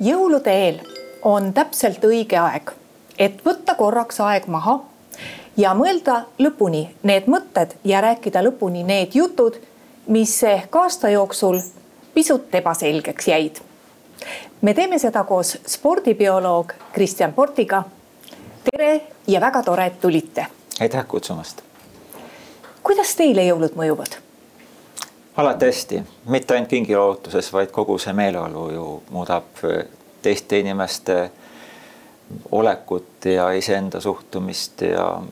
jõulude eel on täpselt õige aeg, et võtta korraks aeg maha ja mõelda lõpuni need mõtted ja rääkida lõpuni need jutud, mis ehk aasta jooksul pisut ebaselgeks jäid. me teeme seda koos spordibioloog Kristjan Portiga. tere ja väga tore, et tulite. aitäh kutsumast. kuidas teile jõulud mõjuvad? Alati hästi, mitte ainult kingilootuses, vaid kogu see meeleolu ju muudab äh, teiste inimeste olekut ja iseenda suhtumist ja,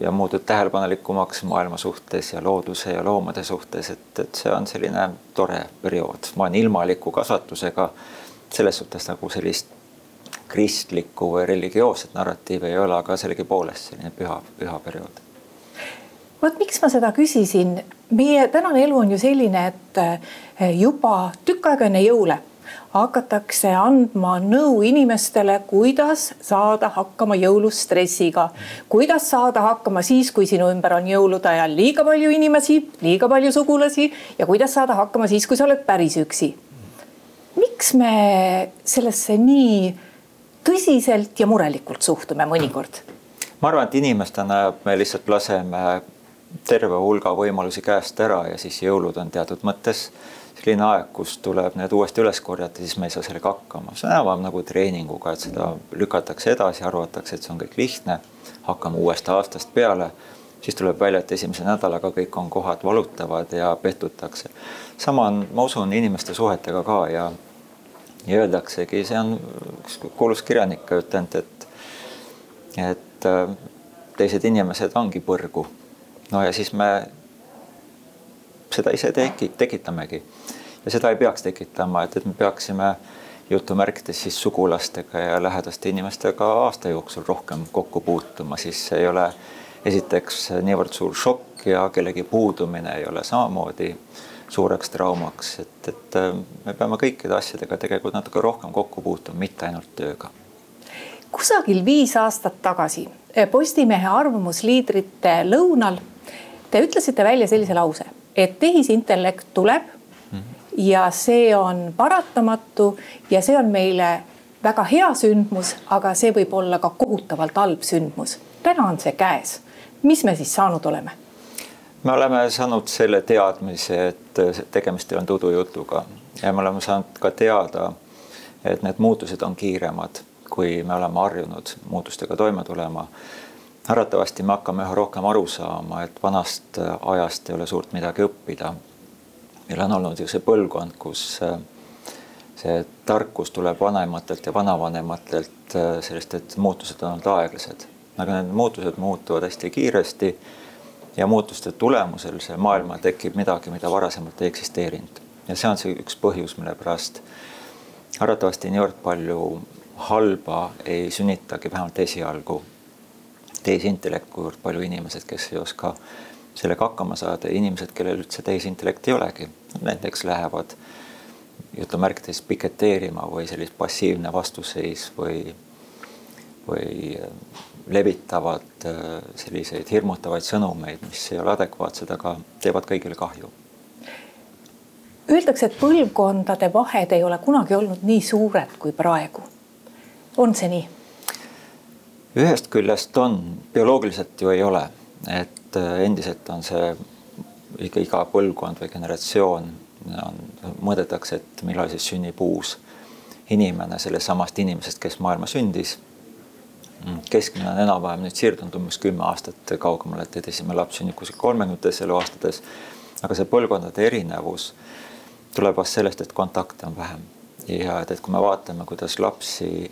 ja muutub tähelepanelikumaks maailma suhtes ja looduse ja loomade suhtes, et, et see on selline tore periood. ma olen ilmaliku kasvatusega, selles suhtes nagu sellist kristlikku või religioosset narratiivi ei ole, aga sellegipoolest selline püha, püha periood vot miks ma seda küsisin, meie tänane elu on ju selline, et eh, juba tükk aega enne jõule hakatakse andma nõu inimestele, kuidas saada hakkama jõulustressiga, kuidas saada hakkama siis, kui sinu ümber on jõulude ajal liiga palju inimesi, liiga palju sugulasi ja kuidas saada hakkama siis, kui sa oled päris üksi. miks me sellesse nii tõsiselt ja murelikult suhtume mõnikord? ma arvan, et inimestena me lihtsalt laseme terve hulga võimalusi käest ära ja siis jõulud on teatud mõttes selline aeg, kus tuleb need uuesti üles korjata, siis me ei saa sellega hakkama. see on enam-vähem nagu treeninguga, et seda lükatakse edasi, arvatakse, et see on kõik lihtne. hakkame uuest aastast peale, siis tuleb välja, et esimese nädalaga kõik on kohad valutavad ja pettutakse. sama on, ma usun, inimeste suhetega ka ja, ja öeldaksegi, see on üks kuulus kirjanik ütelnud, et, et äh, teised inimesed ongi põrgu no ja siis me seda ise teki-, tekitamegi. ja seda ei peaks tekitama, et, et me peaksime jutumärkides siis sugulastega ja lähedaste inimestega aasta jooksul rohkem kokku puutuma, siis ei ole esiteks niivõrd suur šokk ja kellegi puudumine ei ole samamoodi suureks traumaks, et, et me peame kõikide asjadega tegelikult natuke rohkem kokku puutuma, mitte ainult tööga. kusagil viis aastat tagasi Postimehe arvamusliidrite lõunal Te ütlesite välja sellise lause, et tehisintellekt tuleb -hmm. ja see on paratamatu ja see on meile väga hea sündmus, aga see võib olla ka kohutavalt halb sündmus. täna on see käes. mis me siis saanud oleme? me oleme saanud selle teadmise, et tegemist ei olnud udujutuga ja me oleme saanud ka teada, et need muutused on kiiremad, kui me oleme harjunud muutustega toime tulema arvatavasti me hakkame üha rohkem aru saama, et vanast äh, ajast ei ole suurt midagi õppida. meil on olnud ju see põlvkond, kus äh, see tarkus tuleb vanematelt ja vanavanematelt äh, sellest, et muutused on olnud aeglased, aga need muutused muutuvad hästi kiiresti ja muutuste tulemusel see maailma tekib midagi, mida varasemalt ei eksisteerinud. ja see on see üks põhjus, mille pärast arvatavasti niivõrd palju halba ei sünnitagi, vähemalt esialgu tehisintellekt, kuivõrd palju inimesed, kes ei oska sellega hakkama saada ja inimesed, kellel üldse tehisintellekti ei olegi, näiteks lähevad jutumärkides piketeerima või sellist passiivne vastuseis või, või äh, levitavad äh, selliseid hirmutavaid sõnumeid, mis ei ole adekvaatsed, aga teevad kõigile kahju. Öeldakse, et põlvkondade vahed ei ole kunagi olnud nii suured kui praegu. on see nii? Ühest küljest on, bioloogiliselt ju ei ole, et äh, endiselt on see ikka iga põlvkond või generatsioon on, mõõdetakse, et millal siis sünnib uus inimene sellest samast inimesest, kes maailma sündis. Keskmine on enam-vähem nüüd siirdunud umbes kümme aastat kaugemale, et, esimene laps sünnib kuskil kolmekümnendates eluaastades. aga see põlvkondade erinevus tuleb vast sellest, et kontakte on vähem ja et, et kui me vaatame, kuidas lapsi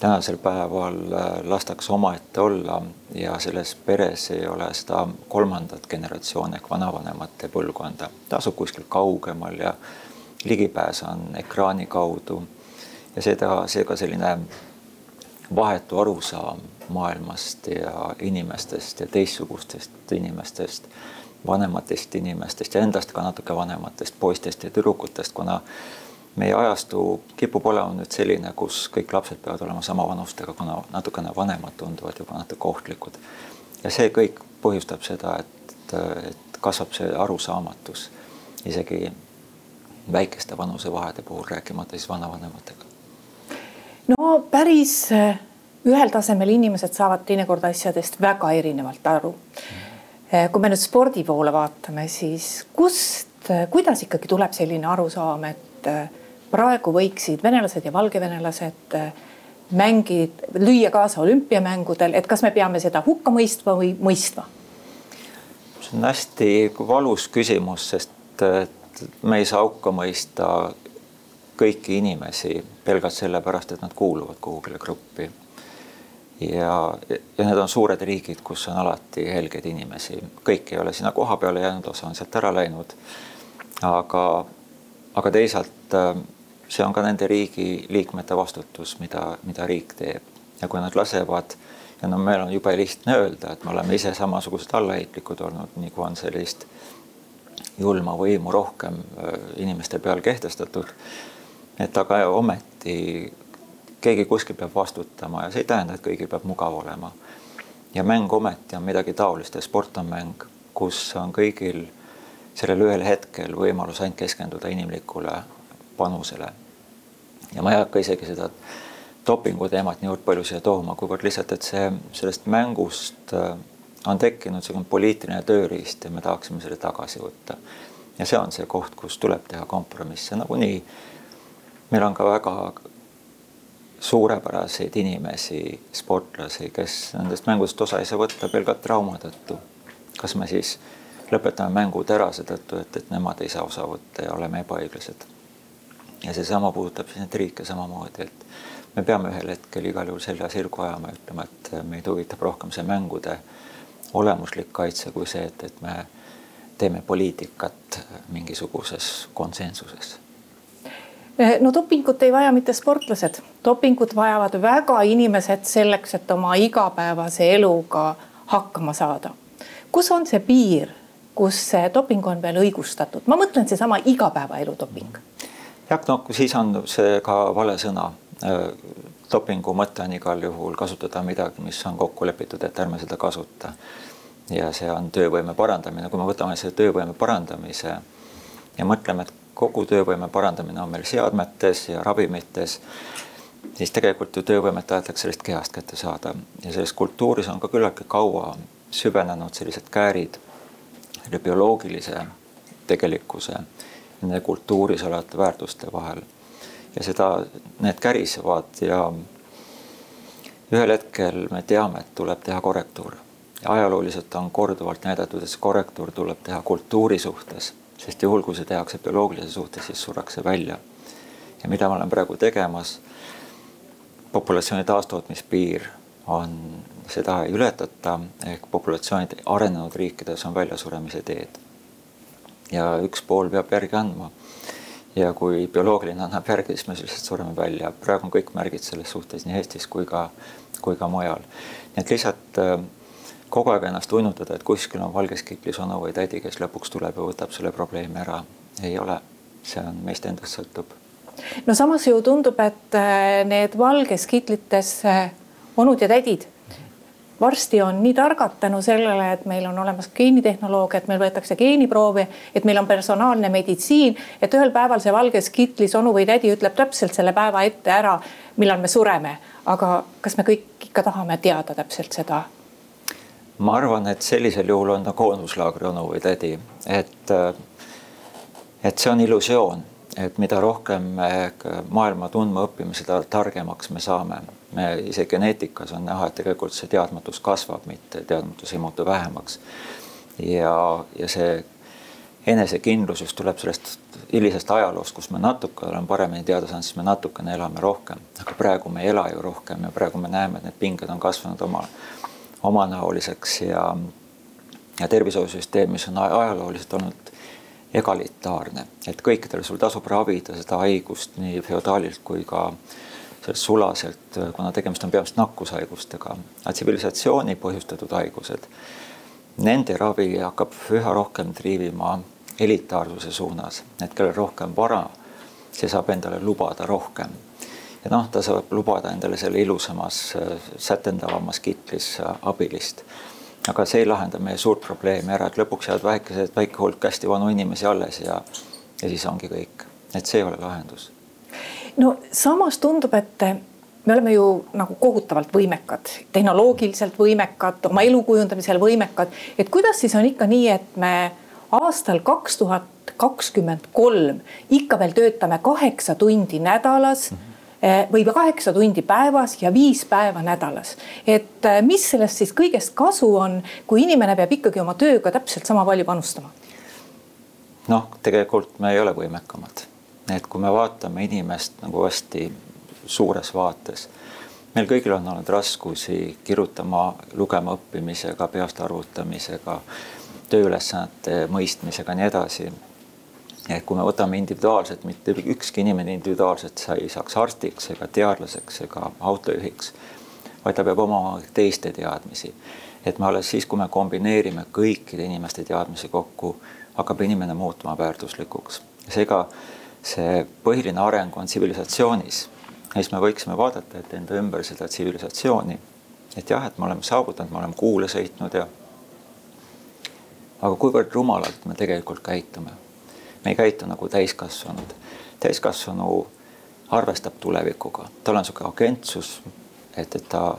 tänasel päeval äh, lastakse omaette olla ja selles peres ei ole seda kolmandat generatsiooni ehk vanavanemate põlvkonda, ta asub kuskil kaugemal ja ligipääs on ekraani kaudu. ja seda, seega selline vahetu arusaam maailmast ja inimestest ja teistsugustest inimestest, vanematest inimestest ja endast ka natuke vanematest poistest ja tüdrukutest, kuna meie ajastu kipub olema nüüd selline, kus kõik lapsed peavad olema sama vanustega, kuna natukene vanemad tunduvad juba natuke ohtlikud. ja see kõik põhjustab seda, et, et kasvab see arusaamatus isegi väikeste vanusevahede puhul, rääkimata siis vanavanematega no päris äh, ühel tasemel inimesed saavad teinekord asjadest väga erinevalt aru. Äh, kui me nüüd spordi poole vaatame, siis kust, äh, kuidas ikkagi tuleb selline arusaam, et praegu võiksid venelased ja valgevenelased mängid, lüüa kaasa olümpiamängudel, et kas me peame seda hukka mõistma või mõistma? see on hästi valus küsimus, sest me ei saa hukka mõista kõiki inimesi pelgalt sellepärast, et nad kuuluvad kuhugile gruppi. ja, ja need on suured riigid, kus on alati helgeid inimesi, kõik ei ole sinna koha peale jäänud, osa on sealt ära läinud. aga, aga teisalt äh, see on ka nende riigi liikmete vastutus, mida, mida riik teeb ja kui nad lasevad ja no meil on jube lihtne öelda, et me oleme ise samasugused allaheitlikud olnud, nagu on sellist julma võimu rohkem äh, inimeste peal kehtestatud et aga ometi keegi kuskil peab vastutama ja see ei tähenda, et kõigil peab mugav olema. ja mäng ometi on midagi taolist ja sport on mäng, kus on kõigil sellel ühel hetkel võimalus ainult keskenduda inimlikule panusele. ja ma ei hakka isegi seda dopingu teemat niivõrd palju siia tooma, kuivõrd lihtsalt, et see sellest mängust äh, on tekkinud selline poliitiline tööriist ja me tahaksime selle tagasi võtta. ja see on see koht, kus tuleb teha kompromisse nagunii meil on ka väga suurepäraseid inimesi, sportlasi, kes nendest mängudest osa ei saa võtta pelgalt trauma tõttu. kas me siis lõpetame mängud ära seetõttu, et, et nemad ei saa osa võtta ja oleme ebaõiglased. Ja seesama puudutab siis neid riike samamoodi, et me peame ühel hetkel igal juhul selja sirgu ajama ja ütlema, et meid huvitab rohkem see mängude olemuslik kaitse kui see, et, et me teeme poliitikat mingisuguses konsensuses Eh, no dopingut ei vaja mitte sportlased, dopingut vajavad väga inimesed selleks, et oma igapäevase eluga hakkama saada. kus on see piir, kus see doping on veel õigustatud, ma mõtlen seesama igapäevaelu doping. Jah, no siis on see ka vale sõna. Äh, dopingu mõte on igal juhul kasutada midagi, mis on kokku lepitud, et ärme seda kasuta. ja see on töövõime parandamine, kui me võtame selle töövõime parandamise ja mõtleme, et kogu töövõime parandamine on meil seadmetes ja ravimites, siis tegelikult ju töövõimet tahetakse sellest kehast kätte saada ja selles kultuuris on ka küllaltki kaua süvenenud sellised käärid selle bioloogilise tegelikkuse nende kultuuris olevate väärtuste vahel. ja seda, need kärisevad ja ühel hetkel me teame, et tuleb teha korrektuur. ja ajalooliselt on korduvalt näidatud, et see korrektuur tuleb teha kultuuri suhtes sest juhul, kui see tehakse bioloogilise suhtes, siis surrakse välja. ja mida ma olen praegu tegemas, populatsiooni taastootmispiir on, seda ei ületata, ehk populatsioonid arenenud riikides on väljasuremise teed. Ja üks pool peab järgi andma. ja kui bioloogiline annab järgi, siis me lihtsalt sureme välja, praegu on kõik märgid selles suhtes nii Eestis kui ka, kui ka mujal. nii et lihtsalt äh, kogu aeg ennast uinutada, et kuskil on valges kiklis onu või tädi, kes lõpuks tuleb ja võtab selle probleemi ära. ei ole, see on meist endast sõltub. no samas ju tundub, et äh, need valges kitlites äh, onud ja tädid varsti on nii targad tänu sellele, et meil on olemas geenitehnoloogia, et meil võetakse geeniproovi, et meil on personaalne meditsiin, et ühel päeval see valges kitlis onu või tädi ütleb täpselt selle päeva ette ära, millal me sureme. aga kas me kõik ikka tahame teada täpselt seda ma arvan, et sellisel juhul on ta koonduslaagri onu või tädi, et, et see on illusioon, et mida rohkem me maailma tundma õpime, seda targemaks me saame. Me isegi geneetikas on näha, et tegelikult see teadmatus kasvab, mitte teadmatus ei muutu vähemaks. ja, ja see enesekindlus just tuleb sellest hilisest ajaloost, kus me natuke oleme paremini teada saanud, siis me natukene elame rohkem, aga praegu me ei ela ju rohkem ja praegu me näeme, et need pinged on kasvanud omal omanäoliseks ja, ja tervishoiusüsteem, mis on ajalooliselt olnud egalitaarne, et kõikidel sul tasub ravida seda haigust nii feodaalilt kui ka sulaselt, kuna tegemist on peamiselt nakkushaigustega, tsivilisatsiooni põhjustatud haigused. Nende ravi hakkab üha rohkem triivima elitaarsuse suunas, et kellel rohkem vara, see saab endale lubada rohkem ja noh, ta saab lubada endale selle ilusamas, sätendavamas kitlis abilist. aga see ei lahenda meie suurt probleemi ära, et lõpuks jäävad väikesed, väike hulk hästi vanu inimesi alles ja, ja siis ongi kõik, et see ei ole lahendus. No samas tundub, et me oleme ju nagu kohutavalt võimekad, tehnoloogiliselt võimekad, oma elu kujundamisel võimekad. et kuidas siis on ikka nii, et me aastal kaks tuhat kakskümmend kolm ikka veel töötame kaheksa tundi nädalas mm. -hmm või kaheksa tundi päevas ja viis päeva nädalas. et eh, mis sellest siis kõigest kasu on, kui inimene peab ikkagi oma tööga täpselt sama palju panustama? noh, tegelikult me ei ole võimekamad. Et kui me vaatame inimest nagu hästi suures vaates. meil kõigil on olnud raskusi kirjutama, lugema õppimisega, peast arvutamisega, tööülesannete mõistmisega nii edasi. et kui me võtame individuaalselt, mitte ükski inimene individuaalselt sa ei saaks arstiks ega teadlaseks ega autojuhiks, vaid ta peab omama teiste teadmisi. et me alles siis, kui me kombineerime kõikide inimeste teadmisi kokku, hakkab inimene muutuma väärtuslikuks. seega see põhiline areng on tsivilisatsioonis ja siis me võiksime vaadata, et enda ümber seda tsivilisatsiooni, et jah, et me oleme saavutanud, me oleme kuule sõitnud ja aga kuivõrd rumalalt me tegelikult käitume. me ei käitu nagu täiskasvanud. täiskasvanu arvestab tulevikuga, tal on niisugune agentsus, et, et ta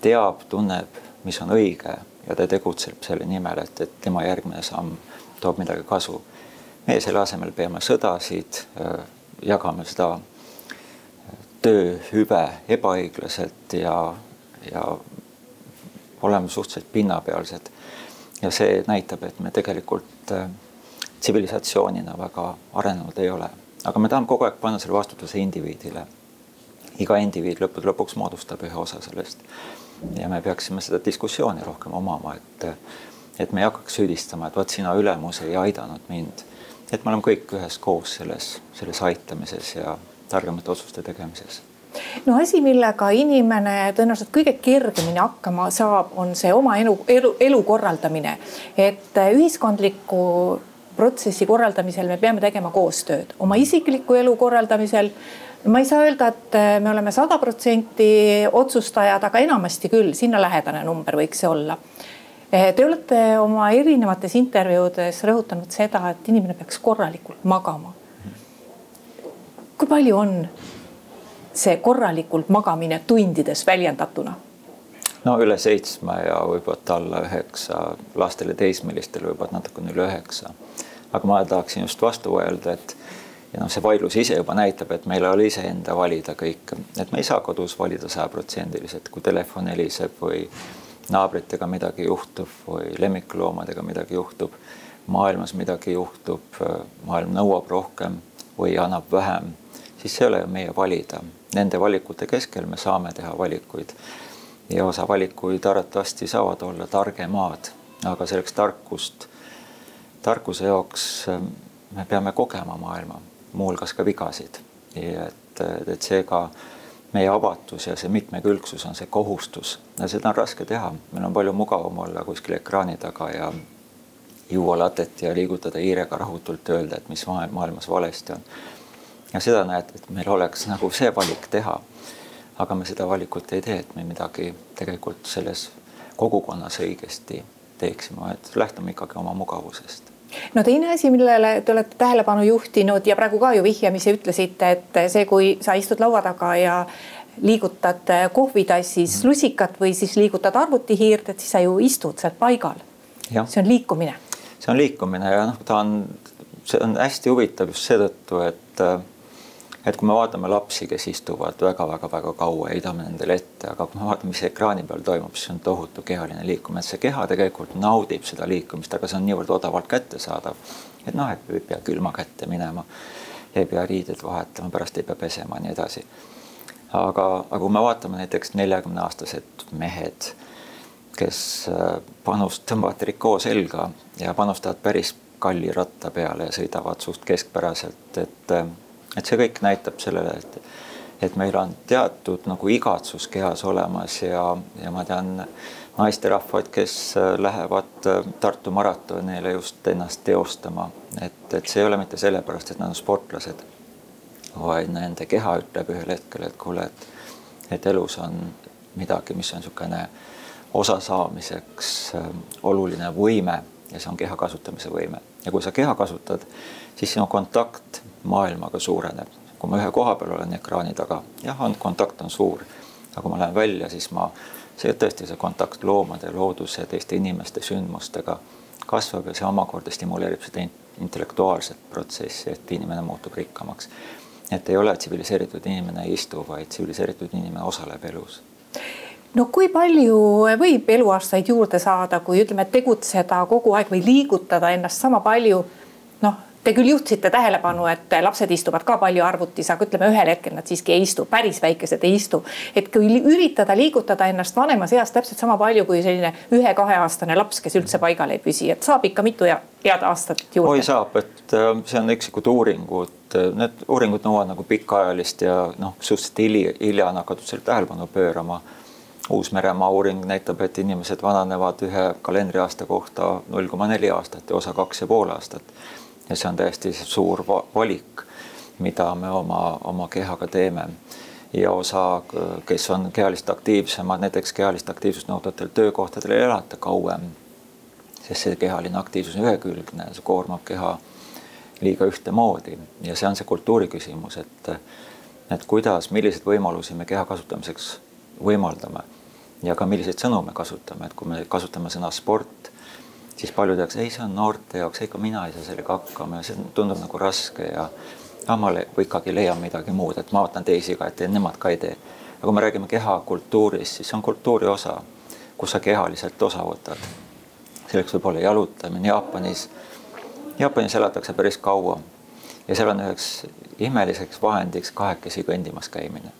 teab, tunneb, mis on õige ja ta tegutseb selle nimel, et, et tema järgmine samm toob midagi kasu. Meie selle asemel peame sõdasid, jagame seda tööhüve ebaõiglaselt ja, ja oleme suhteliselt pinnapealsed. ja see näitab, et me tegelikult äh, tsivilisatsioonina väga arenenud ei ole, aga me tahame kogu aeg panna selle vastutuse indiviidile. iga indiviid lõppude lõpuks moodustab ühe osa sellest ja me peaksime seda diskussiooni rohkem omama, et et me ei hakkaks süüdistama, et vot sina ülemus ei aidanud mind. Et me oleme kõik üheskoos selles, selles aitamises ja targemate otsuste tegemises no asi, millega inimene tõenäoliselt kõige kergemini hakkama saab, on see oma elu, elu, elu korraldamine. et ühiskondliku protsessi korraldamisel me peame tegema koostööd, oma isikliku elu korraldamisel ma ei saa öelda, et me oleme sada protsenti otsustajad, aga enamasti küll, sinna lähedane number võiks see olla. Te olete oma erinevates intervjuudes rõhutanud seda, et inimene peaks korralikult magama kui palju on see korralikult magamine tundides väljendatuna? no üle seitsme ja võib-olla alla üheksa, lastele teismelistele võib-olla natukene üle üheksa. aga ma tahaksin just vastu öelda, et ja noh, see vaidlus ise juba näitab, et meil ei ole iseenda valida kõik, et me ei saa kodus valida sajaprotsendiliselt, kui telefon heliseb või naabritega midagi juhtub või lemmikloomadega midagi juhtub, maailmas midagi juhtub, maailm nõuab rohkem või annab vähem siis see ei ole ju meie valida. Nende valikute keskel me saame teha valikuid. ja osa valikuid arvatavasti saavad olla targemad, aga selleks tarkust, tarkuse jaoks ähm, me peame kogema maailma, muuhulgas ka vigasid. et, et seega meie avatus ja see mitmekülgsus on see kohustus. Ja seda on raske teha, meil on palju mugavam olla kuskil ekraani taga ja juua latet ja liigutada hiirega rahutult, öelda, et mis maailmas valesti on. Ja seda näed, et meil oleks nagu see valik teha. aga me seda valikut ei tee, et me midagi tegelikult selles kogukonnas õigesti teeksime, et lähtume ikkagi oma mugavusest no teine asi, millele te olete tähelepanu juhtinud ja praegu ka ju vihjamisi ütlesite, et see, kui sa istud laua taga ja liigutad kohvitassis lusikat või siis liigutad arvutihiirt, et siis sa ju istud seal paigal. see on liikumine. see on liikumine ja noh, ta on, see on hästi huvitav just seetõttu, et et kui me vaatame lapsi, kes istuvad väga-väga-väga kaua, heidame nendele ette, aga kui me vaatame, mis ekraani peal toimub, siis on tohutu kehaline liikumine, et see keha tegelikult naudib seda liikumist, aga see on niivõrd odavalt kättesaadav. et noh, et ei pea külma kätte minema, ei pea riided vahetama, pärast ei pea pesema ja nii edasi. aga, aga kui me vaatame näiteks neljakümneaastased mehed, kes äh, panust tõmbavad trikoo selga ja panustavad päris kalli ratta peale ja sõidavad suht keskpäraselt, et äh, et see kõik näitab sellele, et, et meil on teatud nagu igatsus kehas olemas ja, ja ma tean naisterahvaid, kes äh, lähevad äh, Tartu maratonile just ennast teostama, et, et see ei ole mitte sellepärast, et nad on sportlased, vaid nende keha ütleb ühel hetkel, et kuule, et, et elus on midagi, mis on niisugune osasaamiseks äh, oluline võime ja see on keha kasutamise võime. Ja kui sa keha kasutad, siis sinu kontakt maailmaga suureneb. kui ma ühe koha peal olen ekraani taga, jah, on kontakt on suur, aga kui ma lähen välja, siis ma, see tõesti see kontakt loomade, looduse, teiste inimeste, sündmustega kasvab ja see omakorda stimuleerib seda intellektuaalset protsessi, et inimene muutub rikkamaks. et ei ole tsiviliseeritud inimene ei istu, vaid tsiviliseeritud inimene osaleb elus no kui palju võib eluaastaid juurde saada, kui ütleme, tegutseda kogu aeg või liigutada ennast sama palju Te küll juhtisite tähelepanu, et lapsed istuvad ka palju arvutis, aga ütleme ühel hetkel nad siiski ei istu, päris väikesed ei istu. et kui üritada liigutada ennast vanemas eas täpselt sama palju kui selline ühe-kaheaastane laps, kes üldse paigal ei püsi, et saab ikka mitu head aastat juurde. oi saab, et äh, see on üksikud uuringud, need uuringud nõuavad nagu pikaajalist ja noh, suhteliselt hilja, hilja on hakatud sellele tähelepanu pöörama Uus-Meremaa uuring näitab, et inimesed vananevad ühe kalendriaasta kohta null koma neli aastat ja osa kaks ja pool aastat ja see on täiesti suur valik, mida me oma, oma kehaga teeme. ja osa, kes on kehalist aktiivsemad, näiteks kehalist aktiivsust nõudvatel töökohtadel ei elata kauem. sest see kehaline aktiivsus on ühekülgne, see koormab keha liiga ühtemoodi ja see on see kultuuri küsimus, et, et kuidas, milliseid võimalusi me keha kasutamiseks võimaldame ja ka milliseid sõnu me kasutame, et kui me kasutame sõna sport siis paljud jaoks, ei, see on noorte jaoks, ega mina ei saa sellega hakkama ja see tundub nagu raske ja ah, ma ikkagi leian midagi muud, et ma vaatan teisi ka, et nemad ka ei tee. aga kui me räägime kehakultuurist, siis see on kultuuri osa, kus sa kehaliselt osa võtad. selleks võib olla jalutamine Jaapanis. Jaapanis elatakse päris kaua ja seal on üheks imeliseks vahendiks kahekesi kõndimas käimine.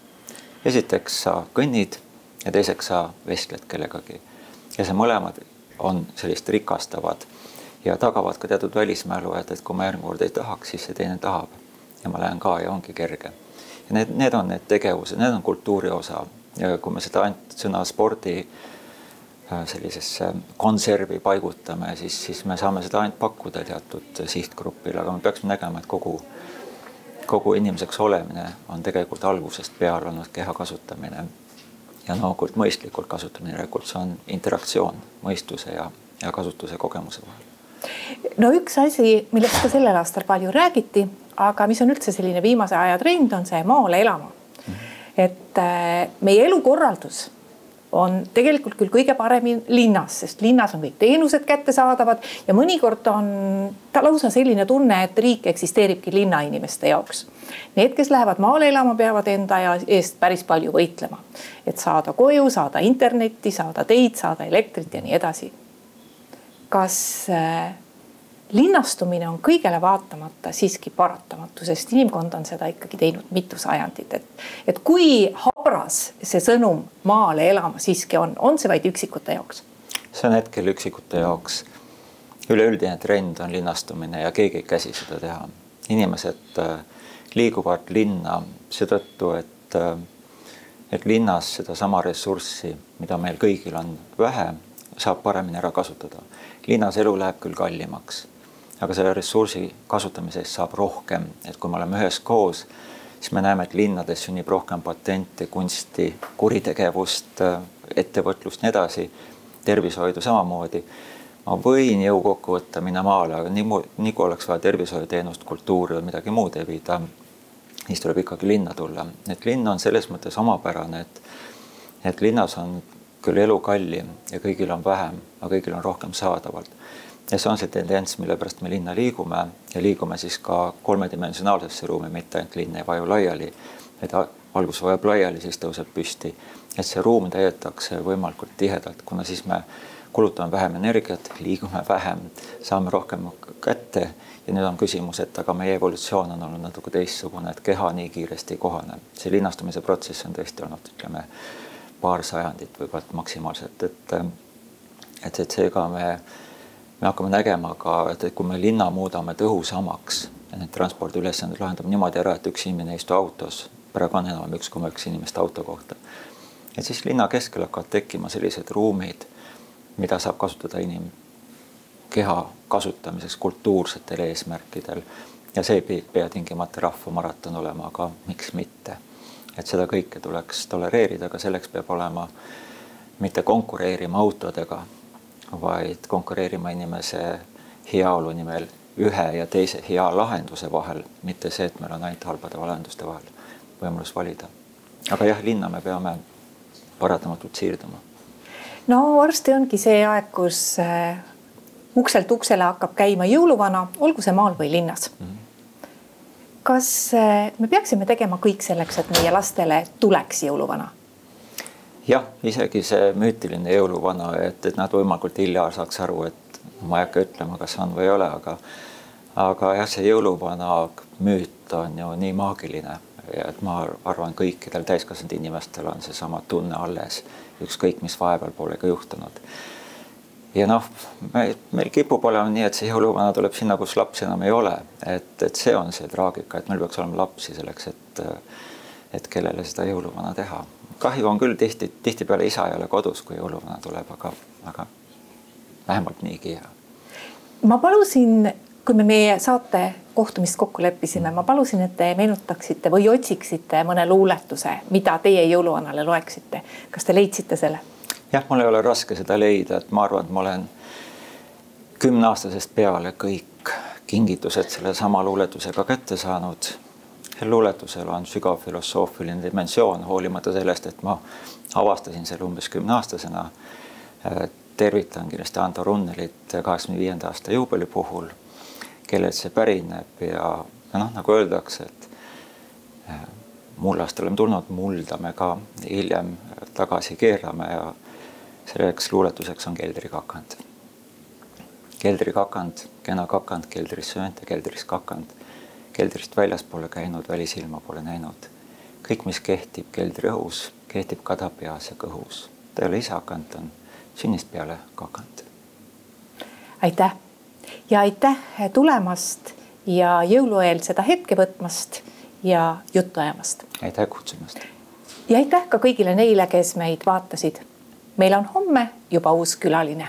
esiteks sa kõnnid ja teiseks sa vestled kellegagi ja see mõlemad on sellist rikastavad ja tagavad ka teatud välismälu, et, et kui ma järgmine kord ei tahaks, siis see teine tahab ja ma lähen ka ja ongi kerge. ja need, need on need tegevused, need on kultuuri osa ja kui me seda ainult sõna spordi äh, sellisesse konservi paigutame, siis, siis me saame seda ainult pakkuda teatud sihtgrupile, aga me peaksime nägema, et kogu, kogu inimeseks olemine on tegelikult algusest peale olnud keha kasutamine ja no, mõistlikult kasutamine, järelikult see on interaktsioon mõistuse ja, ja kasutuse kogemuse vahel. no üks asi, millest ka sellel aastal palju räägiti, aga mis on üldse selline viimase aja trend, on see maale elama. -hmm. et äh, meie elukorraldus on tegelikult küll kõige parem linnas, sest linnas on kõik teenused kättesaadavad ja mõnikord on ta lausa selline tunne, et riik eksisteeribki linnainimeste jaoks. Need, kes lähevad maale elama, peavad enda eest päris palju võitlema, et saada koju, saada internetti, saada teid, saada elektrit ja nii edasi. kas äh, linnastumine on kõigele vaatamata siiski paratamatu, sest inimkond on seda ikkagi teinud mitu sajandit, et, et kui habras see sõnum maale elama siiski on, on see vaid üksikute jaoks? see on hetkel üksikute jaoks. üleüldine trend on linnastumine ja keegi ei käsi seda teha. inimesed äh, liiguvad linna seetõttu, et, äh, et linnas sedasama ressurssi, mida meil kõigil on vähe, saab paremini ära kasutada. linnas elu läheb küll kallimaks aga selle ressursi kasutamise eest saab rohkem, et kui me oleme üheskoos, siis me näeme, et linnades sünnib rohkem patente, kunsti, kuritegevust, ettevõtlust, nii edasi, tervishoidu samamoodi. ma võin jõu kokku võtta, minna maale, aga nii, nii kui oleks vaja tervishoiuteenust, kultuuri või midagi muud evida, siis tuleb ikkagi linna tulla, et linn on selles mõttes omapärane, et et linnas on küll elu kallim ja kõigil on vähem, aga kõigil on rohkem saadavalt ja see on see tendents, mille pärast me linna liigume ja liigume siis ka kolmedimensionaalsesse ruumi, mitte ainult linn ei vaju laiali, vaid algus vajab laiali, siis tõuseb püsti. et see ruum täidetakse võimalikult tihedalt, kuna siis me kulutame vähem energiat, liigume vähem, saame rohkem kätte ja nüüd on küsimus, et aga meie evolutsioon on olnud natuke teistsugune, et keha nii kiiresti ei kohane. see linnastumise protsess on tõesti olnud, ütleme, paar sajandit võib-olla maksimaalselt, et et, et seega me me hakkame nägema ka, et, kui me linna muudame tõhusamaks need transpordiülesanded lahendame niimoodi ära, et üks inimene ei istu autos, praegu on enam üks koma üks inimest auto kohta. et siis linna keskel hakkavad tekkima sellised ruumid, mida saab kasutada inimkeha kasutamiseks kultuursetel eesmärkidel. ja see ei pea tingimata rahvamaraton olema, aga miks mitte. et seda kõike tuleks tolereerida, aga selleks peab olema mitte konkureerima autodega vaid konkureerima inimese heaolu nimel ühe ja teise hea lahenduse vahel, mitte see, et meil on ainult halbade lahenduste vahel võimalus valida. aga jah, linna me peame paratamatult siirduma. no varsti ongi see aeg, kus äh, ukselt uksele hakkab käima jõuluvana, olgu see maal või linnas mm. -hmm kas äh, me peaksime tegema kõik selleks, et meie lastele tuleks jõuluvana? Jah, isegi see müütiline jõuluvana, et, et nad võimalikult hilja saaks aru, et ma ei hakka ütlema, kas on või ei ole, aga aga jah, see jõuluvana müüt on ju nii maagiline et ma arvan, kõikidel täiskasvanud inimestel on seesama tunne alles, ükskõik mis vahepeal pole ka juhtunud. ja noh, meil kipub olema nii, et see jõuluvana tuleb sinna, kus lapsi enam ei ole, et, et see on see traagika, et meil peaks olema lapsi selleks, et et kellele seda jõuluvana teha. Kahju on küll tihti, tihtipeale isa ei ole kodus, kui jõuluvana tuleb, aga, aga vähemalt niigi hea. ma palusin kui me meie saate kohtumist kokku leppisime, ma palusin, et te meenutaksite või otsiksite mõne luuletuse, mida teie jõuluvanale loeksite. kas te leidsite selle? jah, mul ei ole raske seda leida, et ma arvan, et ma olen kümneaastasest peale kõik kingitused sellesama luuletusega kätte saanud. Luuletusel on sügav filosoofiline dimensioon, hoolimata sellest, et ma avastasin selle umbes kümneaastasena. tervitan kindlasti Ando Runnelit kaheksakümne viienda aasta juubeli puhul kellelt see pärineb ja, noh, nagu öeldakse, et äh, mullast oleme tulnud, mulda me ka hiljem tagasi keerame ja selleks luuletuseks on keldrikakand. keldrikakand, kena kakand, keldris söönud ja keldris kakand. Keldrist väljaspoole käinud, välisilma pole näinud. kõik, mis kehtib keldriõhus, kehtib kadapeas ja kõhus. ta ei ole ta on sünnist peale kakand. aitäh ja aitäh tulemast ja jõulueel seda hetke võtmast ja juttu ajamast. aitäh kutsumast. ja aitäh ka kõigile neile, kes meid vaatasid. meil on homme juba uus külaline